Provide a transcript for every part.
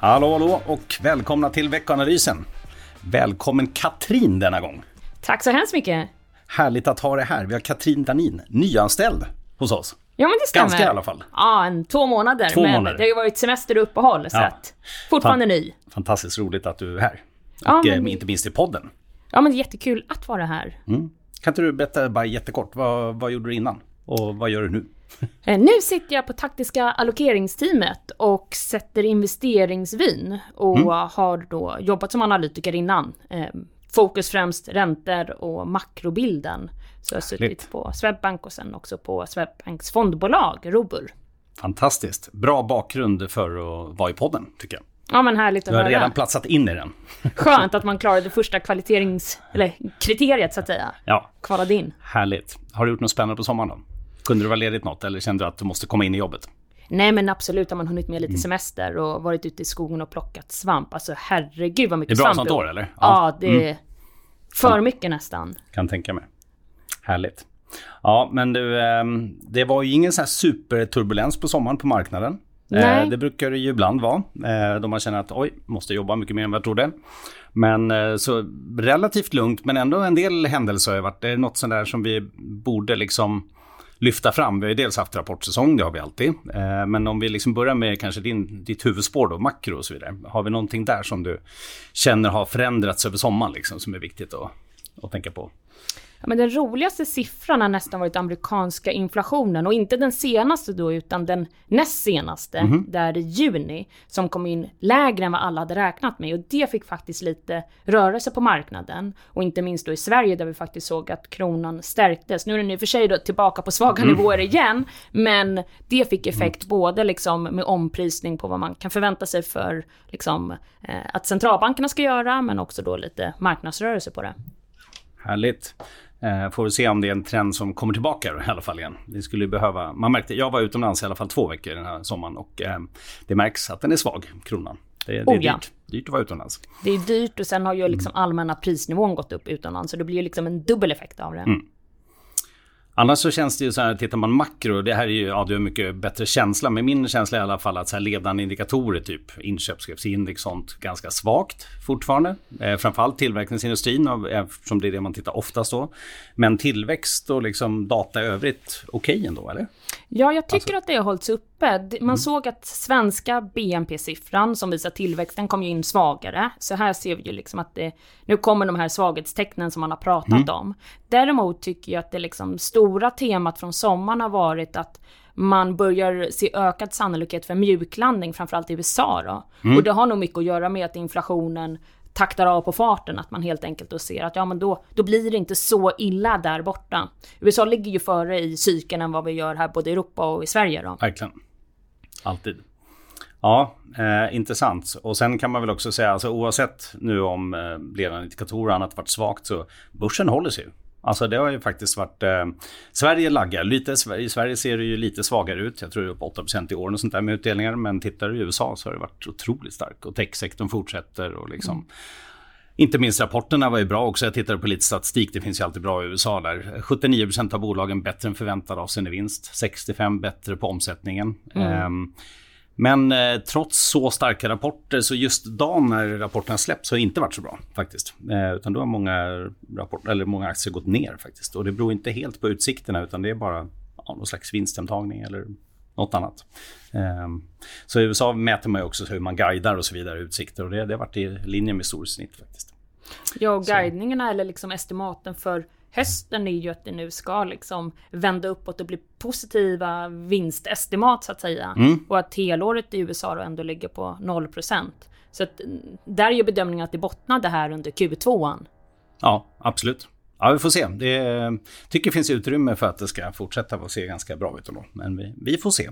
Hallå, hallå och välkomna till veckoanalysen. Välkommen Katrin denna gång. Tack så hemskt mycket. Härligt att ha dig här. Vi har Katrin Danin, nyanställd hos oss. Ja, men det stämmer. Ganska i alla fall. Ja, en, två månader. Två men månader. det har ju varit semesteruppehåll, så Ja. att fortfarande Fan. ny. Fantastiskt roligt att du är här. Ja, Och men- eh, inte minst i podden. Ja, men det är jättekul att vara här. Mm. Kan inte du berätta bara jättekort, vad, vad gjorde du innan? Och vad gör du nu? Eh, Nu sitter jag på taktiska allokeringsteamet och sätter investeringsvyn och Mm. har då jobbat som analytiker innan. Eh, Fokus främst räntor och makrobilden. Så jag har suttit Härligt. på Swedbank och sen också på Swedbanks fondbolag, Robur. Fantastiskt. Bra bakgrund för att vara i podden, tycker jag. Ja, men härligt att Du har höra. redan platsat in i den. Skönt att man klarade första kvaliterings... Eller kriteriet, så att säga. Ja, Kvalade in. härligt. Har du gjort något spännande på sommaren då? Kunde du vara ledigt något eller kände du att du måste komma in i jobbet? Nej men absolut har man hunnit med lite Mm. semester och varit ute i skogen och plockat svamp. Alltså herregud vad Det är mycket bra svamp. sånt år, eller? Ja, det Mm. är för mycket nästan. Kan tänka mig. Härligt. Ja, men du, ehm, det var ju ingen så här superturbulens på sommaren på marknaden. Nej. Eh, Det brukar det ju ibland vara, eh, då man känner att oj, måste jobba mycket mer än vad jag trodde. Men eh, så relativt lugnt, men ändå en del händelser har ju varit. Det är något sånt där som vi borde liksom lyfta fram. Vi har ju dels haft rapportsäsong, det har vi alltid. Eh, Men om vi liksom börjar med kanske din, ditt huvudspår då, makro och så vidare. Har vi någonting där som du känner har förändrats över sommaren liksom, som är viktigt att, att tänka på? Ja, men den roligaste siffran har nästan varit amerikanska inflationen och inte den senaste då utan den näst senaste Mhm. där i juni som kom in lägre än vad alla hade räknat med och det fick faktiskt lite rörelse på marknaden och inte minst då i Sverige där vi faktiskt såg att kronan stärktes. Nu är den i och för sig då tillbaka på svaga Mm. nivåer igen men det fick effekt både liksom med omprisning på vad man kan förvänta sig för liksom eh, att centralbankerna ska göra men också då lite marknadsrörelse på det. Härligt. Eh, får vi se om det är en trend som kommer tillbaka i alla fall igen. Vi skulle behöva, man märkte, jag var utomlands i alla fall två veckor den här sommaren och eh, det märks att den är svag, kronan. Det, det är Oh, ja. dyrt, dyrt att vara utomlands. Det är dyrt och sen har ju liksom allmänna prisnivån gått upp utomlands så det blir ju liksom en dubbel effekt av det. Mm. Annars så känns det ju så här, tittar man makro, det här är ju, ja du har mycket bättre känsla, men min känsla är i alla fall att så här ledande indikatorer, typ inköpschefsindex sånt, ganska svagt fortfarande. Eh, framförallt tillverkningsindustrin, eftersom det är det man tittar oftast då. Men tillväxt och liksom data i övrigt, okej ändå, eller? Ja, jag tycker att det har hållits uppe. Man såg att svenska BNP-siffran som visar tillväxten kom ju in svagare. Så här ser vi ju liksom att det, nu kommer de här svaghetstecknen som man har pratat om. Däremot tycker jag att det liksom stora temat från sommaren har varit att man börjar se ökad sannolikhet för mjuklandning, framförallt i USA då. Och det har nog mycket att göra med att inflationen taktar av på farten, att man helt enkelt då ser att ja men då, då blir det inte så illa där borta. USA ligger ju före i cykeln än vad vi gör här både i Europa och i Sverige då. Verkligen. Alltid. Ja, eh, intressant. Och sen kan man väl också säga, alltså, oavsett nu om eh, ledande indikatorer och annat varit svagt så börsen håller sig ju. Alltså det har ju faktiskt varit... Eh, Sverige laggar lite. I Sverige ser det ju lite svagare ut. Jag tror det är upp 8% i år och sånt där med utdelningar. Men tittar du i USA så har det varit otroligt starkt. Och techsektorn fortsätter och liksom... Inte minst rapporterna var ju bra också. Jag tittade på lite statistik. Det finns ju alltid bra i USA där. 79% av bolagen bättre än förväntad avseende vinst. 65 bättre på omsättningen. Ehm, men eh, trots så starka rapporter så just dagen när rapporterna släpps har inte varit så bra faktiskt. Eh, utan då har många, rapport, eller många aktier gått ner faktiskt. Och det beror inte helt på utsikterna utan det är bara ja, någon slags vinsthemtagning eller något annat. Ehm, så i USA mäter man ju också hur man guidar och så vidare utsikter och det, det har varit i linje med storsnitt faktiskt. Ja, och guidningarna eller liksom estimaten för hösten är ju att det nu ska liksom vända uppåt och bli positiva vinstestimat så att säga. Och att helåret i USA då ändå ligger på 0%. Så att mm, där är ju bedömningen att det bottnade här under Q2. Ja, absolut. Ja, vi får se. Det är, tycker det finns utrymme för att det ska fortsätta att se ganska bra ut ändå. Men vi, vi får se.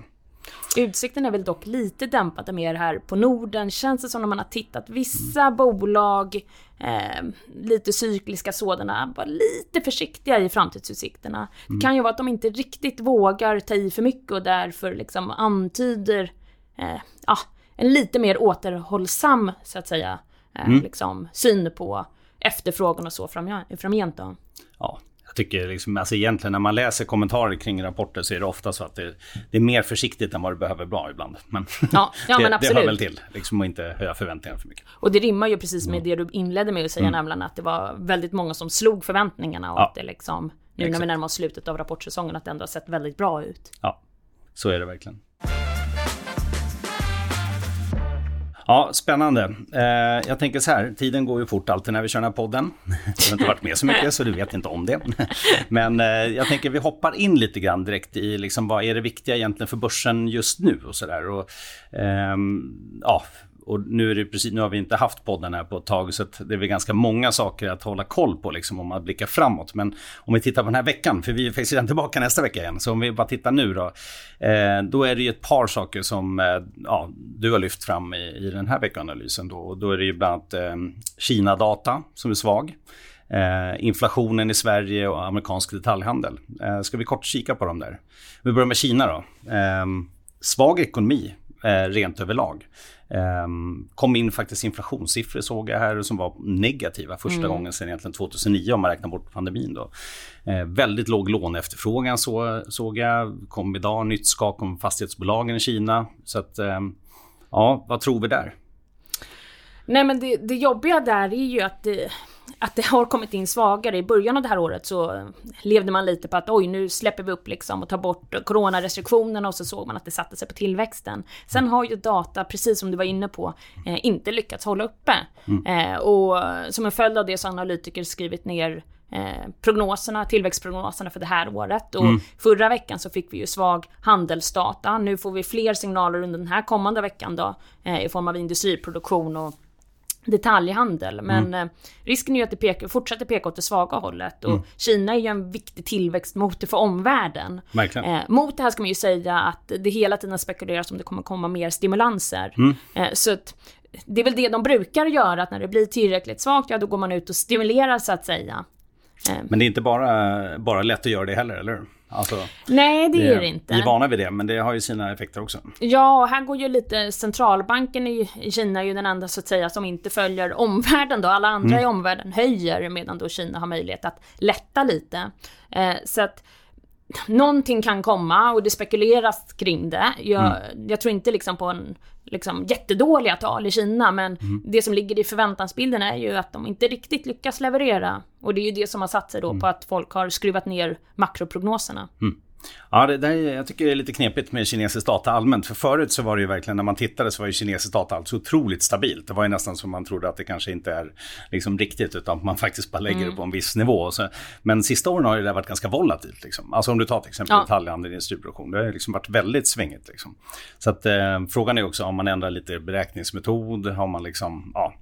Utsikten är väl dock lite dämpade mer här på Norden. Känns det som när man har tittat vissa bolag, eh, lite cykliska sådana, var lite försiktiga i framtidsutsikterna. Det kan ju vara att de inte riktigt vågar ta i för mycket och därför liksom antyder eh, ja, en lite mer återhållsam, så att säga, eh, liksom, syn på efterfrågan och så framgent då. Ja, tycker liksom, alltså egentligen när man läser kommentarer kring rapporter så är det ofta så att det, det är mer försiktigt än vad det behöver vara ibland. Men, ja, ja, det, men absolut. det hör väl till, liksom att inte höja förväntningarna för mycket. Och det rimmar ju precis med det du inledde med att säga, mm. nämligen att det var väldigt många som slog förväntningarna och ja. att det liksom, nu Exakt. när vi närmar oss slutet av rapportsäsongen, att det ändå har sett väldigt bra ut. Ja, så är det verkligen. Ja, spännande. Eh, jag tänker så här, tiden går ju fort alltid när vi kör den här podden. Du har inte varit med så mycket så du vet inte om det. Men eh, jag tänker vi hoppar in lite grann direkt i liksom, vad är det viktiga egentligen för börsen just nu och sådär. Eh, ja, och nu, är det precis, nu har vi inte haft podden här på ett tag så det är väl ganska många saker att hålla koll på liksom, om man blickar framåt. Men om vi tittar på den här veckan, för vi är faktiskt redan tillbaka nästa vecka igen. Så om vi bara tittar nu då. Eh, då är det ju ett par saker som eh, ja, du har lyft fram i, i den här veckanalysen. Då, och då är det ju bland annat eh, Kina-data som är svag. Eh, inflationen i Sverige och amerikansk detaljhandel. Eh, ska vi kort kika på dem där? Vi börjar med Kina då. Eh, svag ekonomi rent överlag. Um, kom in faktiskt inflationssiffror såg jag här som var negativa första mm. gången sedan egentligen 2009 om man räknar bort pandemin. Då. Uh, väldigt låg låneefterfrågan så, såg jag. Kom idag nytt skak om fastighetsbolagen i Kina. Så att, um, ja, vad tror vi där? Nej men det, det jobbiga där är ju att det, att det har kommit in svagare. I början av det här året så levde man lite på att oj, nu släpper vi upp liksom och tar bort coronarestriktionerna och så såg man att det satte sig på tillväxten. Sen har ju data, precis som du var inne på, eh, inte lyckats hålla uppe. Mm. Eh, och som en följd av det så har analytiker skrivit ner Eh, prognoserna, tillväxtprognoserna för det här året. Och mm. förra veckan så fick vi ju svag handelsdata. Nu får vi fler signaler under den här kommande veckan då eh, i form av industriproduktion och detaljhandel. Men mm. Risken är ju att det pekar, fortsätter peka åt det svaga hållet. Och mm. Kina är ju en viktig tillväxtmotor för omvärlden. Eh, mot det här ska man ju säga att det hela tiden spekuleras om det kommer komma mer stimulanser. Mm. Eh, så att, det är väl det de brukar göra, att när det blir tillräckligt svagt, ja då går man ut och stimulerar så att säga. Eh. Men det är inte bara, bara lätt att göra det heller, eller Alltså, Nej, det, det är det inte. Vi är vana vid det, men det har ju sina effekter också. Ja, här går ju lite centralbanken i Kina är ju den enda så att säga som inte följer omvärlden då. Alla andra mm. i omvärlden höjer medan då Kina har möjlighet att lätta lite. Eh, så att någonting kan komma och det spekuleras kring det. Jag, mm. jag tror inte liksom på en liksom jättedåliga tal i Kina, men mm. det som ligger i förväntansbilden är ju att de inte riktigt lyckas leverera. Och det är ju det som har satt sig då mm. på att folk har skruvat ner makroprognoserna. Mm. Ja, det där, jag tycker det är lite knepigt med kinesisk data allmänt. För förut så var det ju verkligen, när man tittade så var ju kinesisk data alltså otroligt stabilt. Det var ju nästan som man trodde att det kanske inte är liksom riktigt, utan man faktiskt bara lägger mm. det på en viss nivå. Så, men sista åren har det varit ganska volatilt. Liksom. Alltså om du tar till exempel ja. detaljhandel i industriproduktion, det har liksom varit väldigt svängigt. Liksom. Så att eh, frågan är också om man ändrar lite beräkningsmetod, har man liksom, ja,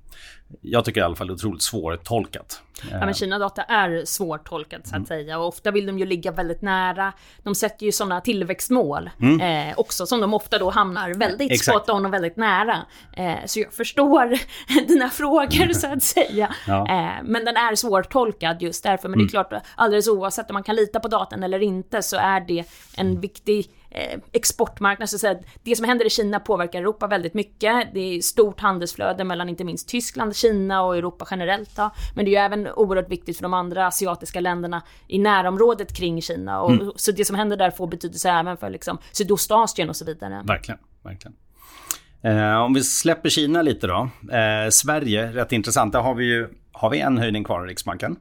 jag tycker i alla fall det är otroligt svårtolkat. Ja, men Kina-data är svårtolkat så att mm. säga och ofta vill de ju ligga väldigt nära. De sätter ju sådana tillväxtmål mm. eh, också som de ofta då hamnar väldigt Exakt. spot on och väldigt nära. Eh, så jag förstår dina frågor så att säga. Ja. Eh, men den är svårtolkad just därför. Men det är mm. klart, alldeles oavsett om man kan lita på datan eller inte så är det en viktig eh, exportmarknad. Så att det som händer i Kina påverkar Europa väldigt mycket. Det är stort handelsflöde mellan inte minst Tyskland, Kina och Europa generellt. Då. Men det är ju även oerhört viktigt för de andra asiatiska länderna i närområdet kring Kina. Och, mm. Så det som händer där får betydelse även för liksom, Sydostasien och så vidare. Verkligen, verkligen. Eh, om vi släpper Kina lite då. Eh, Sverige, rätt intressant. Där har vi ju har vi en höjning kvar i Riksbanken.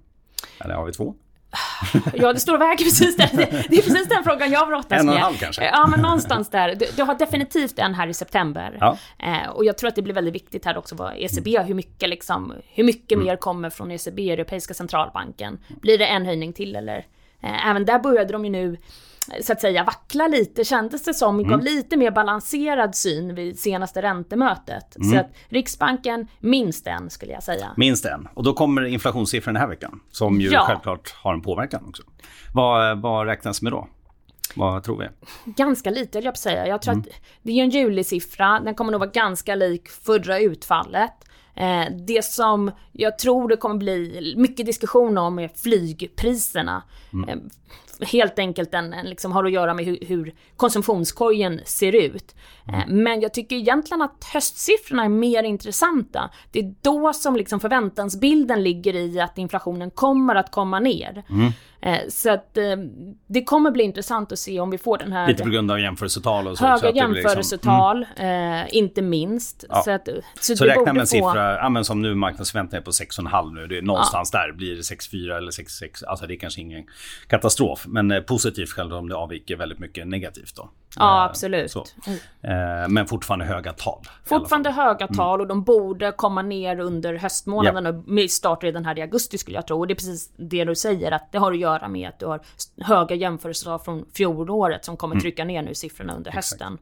Eller har vi två? Ja, det står och väger precis där. Det, är precis den frågan jag brottas med. En och en halv kanske? Ja, men någonstans där. Du, du har definitivt en här i september. Ja. Eh, och jag tror att det blir väldigt viktigt här också vad ECB, hur mycket, liksom, hur mycket mm. mer kommer från ECB, Europeiska centralbanken. Blir det en höjning till eller? Eh, även där började de ju nu så att säga vackla lite kändes det som, mm. gav lite mer balanserad syn vid senaste räntemötet. Mm. Så att Riksbanken, minst en skulle jag säga. Minst en. Och då kommer inflationssiffran den här veckan, som ju ja. självklart har en påverkan också. Vad, vad räknas med då? Vad tror vi? Ganska lite, jag på säga. Jag tror mm. att det är en julisiffra, den kommer nog vara ganska lik förra utfallet. Eh, det som jag tror det kommer bli mycket diskussion om är flygpriserna. Mm. Eh, helt enkelt en, en liksom har att göra med hur, hur konsumtionskorgen ser ut. Mm. Men jag tycker egentligen att höstsiffrorna är mer intressanta. Det är då som liksom förväntansbilden ligger i att inflationen kommer att komma ner. Mm. Eh, så att eh, det kommer bli intressant att se om vi får den här... Lite på grund av jämförelsetal och så. Höga så liksom- jämförelsetal, liksom, mm. inte minst. Ja. Så, att, så, så räkna med en få... siffra, ja, men som nu marknadsförväntningen är på 6,5 nu. Det är någonstans ja. där. Blir det 6,4 eller 6,6? Alltså det är kanske ingen katastrof. Men positivt själv om det avviker väldigt mycket negativt då. Ja, absolut. Mm. Men fortfarande höga tal. Fortfarande höga mm. tal och de borde komma ner under höstmånaden yep. med start redan här i augusti skulle jag tro. Och det är precis det du säger att det har att göra med att du har höga jämförelser från fjolåret som kommer mm. trycka ner nu siffrorna under hösten.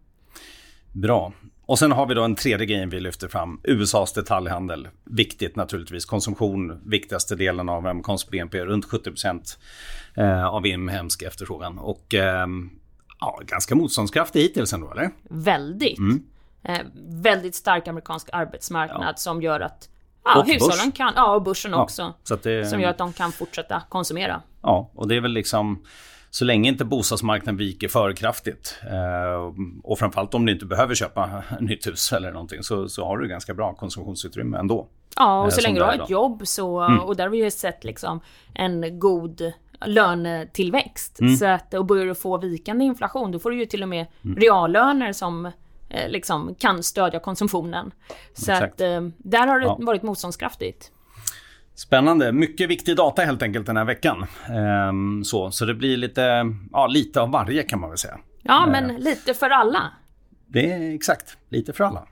Bra. Och sen har vi då en tredje grej vi lyfter fram. USAs detaljhandel. Viktigt naturligtvis. Konsumtion, viktigaste delen av amerikansk BNP. Runt 70 eh, av inhemsk efterfrågan. Och ehm, ja, ganska motståndskraftig hittills ändå, eller? Väldigt. Mm. Eh, väldigt stark amerikansk arbetsmarknad ja. som gör att ja, och hushållen börs. kan, ja och börsen ja, också. Det, som gör att de kan fortsätta konsumera. Ja, och det är väl liksom så länge inte bostadsmarknaden viker för kraftigt eh, och framförallt om du inte behöver köpa nytt hus eller någonting så, så har du ganska bra konsumtionsutrymme ändå. Ja, och eh, så länge du har ett jobb så, mm. och där har vi ju sett liksom en god lönetillväxt. Mm. Så att, och börjar du få vikande inflation, då får du ju till och med mm. reallöner som eh, liksom kan stödja konsumtionen. Så Exakt. att eh, där har det ja. varit motståndskraftigt. Spännande. Mycket viktig data helt enkelt den här veckan. Ehm, så, så det blir lite, ja, lite av varje kan man väl säga. Ja, men ehm. lite för alla. Det är exakt, lite för alla.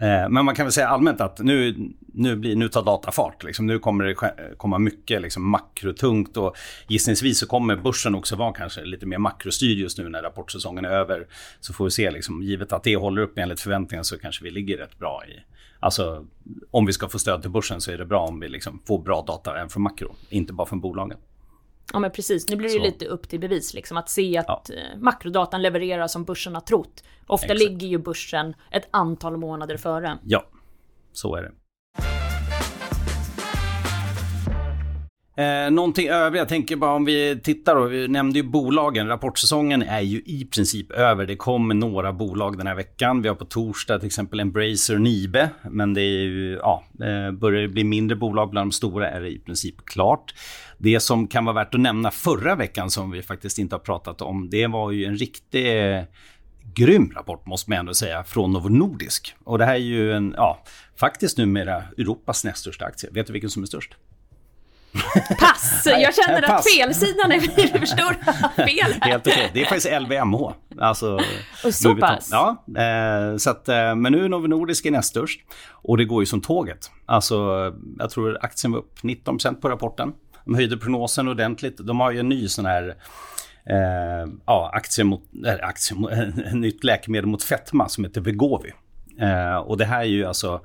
Eh, men man kan väl säga allmänt att nu, nu, blir, nu tar data fart. Liksom. Nu kommer det komma mycket liksom, makrotungt och gissningsvis så kommer börsen också vara kanske lite mer makrostyrd just nu när rapportsäsongen är över. Så får vi se, liksom, givet att det håller upp enligt förväntningarna så kanske vi ligger rätt bra i. Alltså om vi ska få stöd till börsen så är det bra om vi liksom får bra data även från makro, inte bara från bolagen. Ja men precis, nu blir det ju lite upp till bevis liksom att se att ja. Eh, makrodatan levererar som börsen har trott. Ofta Exakt. ligger ju börsen ett antal månader före. Ja, så är det. Eh, någonting övrigt, jag tänker bara om vi tittar då, vi nämnde ju bolagen, rapportsäsongen är ju i princip över. Det kommer några bolag den här veckan. Vi har på torsdag till exempel Embracer Nibe, men det är ju, ja, eh, börjar det bli mindre bolag bland de stora är det i princip klart. Det som kan vara värt att nämna förra veckan som vi faktiskt inte har pratat om, det var ju en riktig eh, grym rapport måste man ändå säga från Novo Nordisk. Och det här är ju en, ja, faktiskt numera Europas näst största aktie. Vet du vilken som är störst? Pass! Jag känner att Pass. felsidan är för stor. Fel. Helt okej. Det är faktiskt LVMH. Alltså, och så pass? Ja, eh, så att, eh, men nu är Novo Nordisk näst störst. Och det går ju som tåget. Alltså, jag tror aktien var upp 19% på rapporten. De höjde prognosen ordentligt. De har ju en ny sån här eh, ja, aktie mot, äh, aktie mot, nytt läkemedel mot fetma som heter Vegovi. Eh, och det här är ju alltså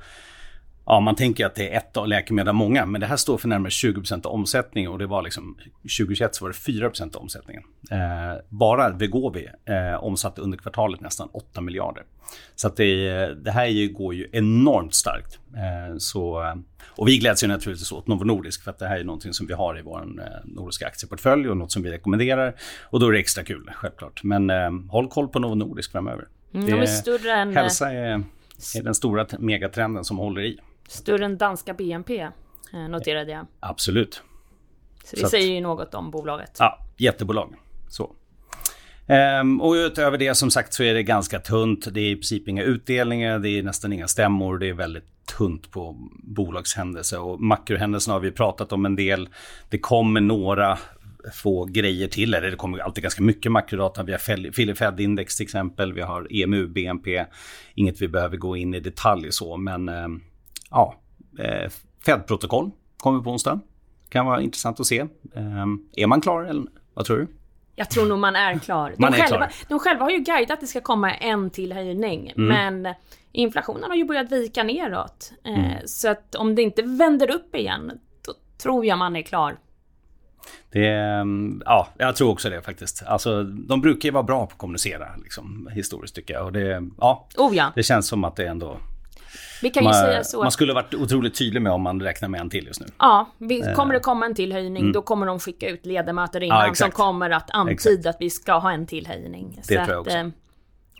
Ja, man tänker att det är ett läkemedel av många, men det här står för närmare 20 av omsättningen och det var liksom 2021 så var det 4 av omsättningen. Eh, bara Vegovi eh, omsatte under kvartalet nästan 8 miljarder. Så att det, det här ju, går ju enormt starkt. Eh, så, och vi gläds ju naturligtvis åt Novo Nordisk för att det här är någonting som vi har i vår eh, nordiska aktieportfölj och något som vi rekommenderar. Och då är det extra kul, självklart. Men eh, håll koll på Novo Nordisk framöver. Mm, det, de är större än... Hälsa är, är den stora megatrenden som håller i. Större än danska BNP eh, noterade jag. Absolut. Så det Så säger ju något om bolaget. Ja, jättebolag. Så. Ehm, och utöver det som sagt så är det ganska tunt. Det är i princip inga utdelningar, det är nästan inga stämmor. Det är väldigt tunt på bolagshändelser. Och makrohändelserna har vi pratat om en del. Det kommer några få grejer till. Eller det kommer alltid ganska mycket makrodata. Vi har Philly Fed-index till exempel. Vi har EMU, BNP. Inget vi behöver gå in i detalj så, men ehm, ja, eh, Fed-protokoll kommer på onsdag. Kan vara intressant att se. Eh, är man klar eller vad tror du? Jag tror nog man är klar. De, man är själva, klar. de själva har ju guidat att det ska komma en till höjning. Mm. Men inflationen har ju börjat vika neråt. Eh, mm. Så att om det inte vänder upp igen, då tror jag man är klar. Det, ja, jag tror också det faktiskt. Alltså, de brukar ju vara bra på att kommunicera liksom, historiskt tycker jag. Och det, ja, oh ja. det känns som att det ändå Vi kan ju man, säga så. Man skulle varit otroligt tydlig med om man räknar med en till just nu. Ja, vi, kommer det komma en till höjning mm. då kommer de skicka ut ledamöter innan ja, som kommer att antyda att vi ska ha en till höjning. Det så tror jag också. Eh,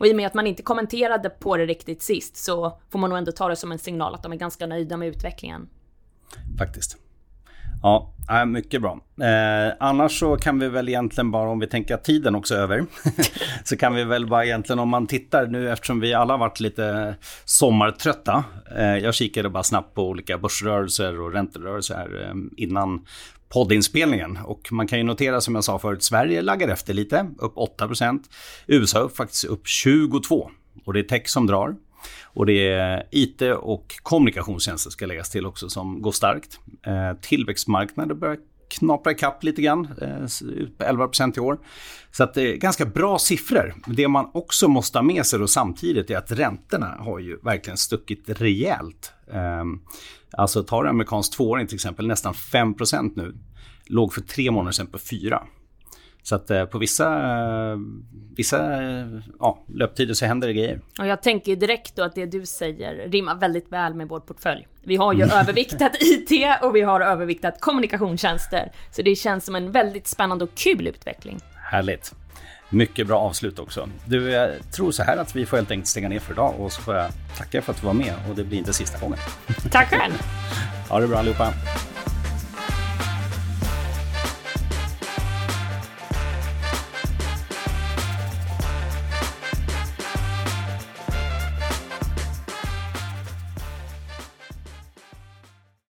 och i och med att man inte kommenterade på det riktigt sist så får man nog ändå ta det som en signal att de är ganska nöjda med utvecklingen. Faktiskt. Ja, äh, mycket bra. Eh, annars så kan vi väl egentligen bara, om vi tänker att tiden också är över, så kan vi väl bara egentligen om man tittar nu eftersom vi alla varit lite sommartrötta. Eh, jag kikade bara snabbt på olika börsrörelser och ränterörelser här eh, innan poddinspelningen. Och man kan ju notera som jag sa förut, Sverige laggar efter lite, upp 8%. USA upp faktiskt upp 22%. Och det är tech som drar. Och det är IT och kommunikationstjänster ska läggas till också som går starkt. Eh, tillväxtmarknader börjar knapra ikapp lite grann, eh, 11% i år. Så att det är ganska bra siffror. Det man också måste ha med sig då samtidigt är att räntorna har ju verkligen stuckit rejält. Eh, alltså tar en amerikansk tvååring till exempel nästan 5% nu. Låg för tre månader sedan på 4. Så att eh, på vissa, vissa ja, löptider så händer det grejer. Och jag tänker direkt då att det du säger rimmar väldigt väl med vår portfölj. Vi har ju överviktat IT och vi har överviktat kommunikationstjänster. Så det känns som en väldigt spännande och kul utveckling. Härligt. Mycket bra avslut också. Du, jag tror så här att vi får helt enkelt stänga ner för idag och så får jag tacka för att du var med och det blir inte sista gången. Tack själv. ha det bra allihopa.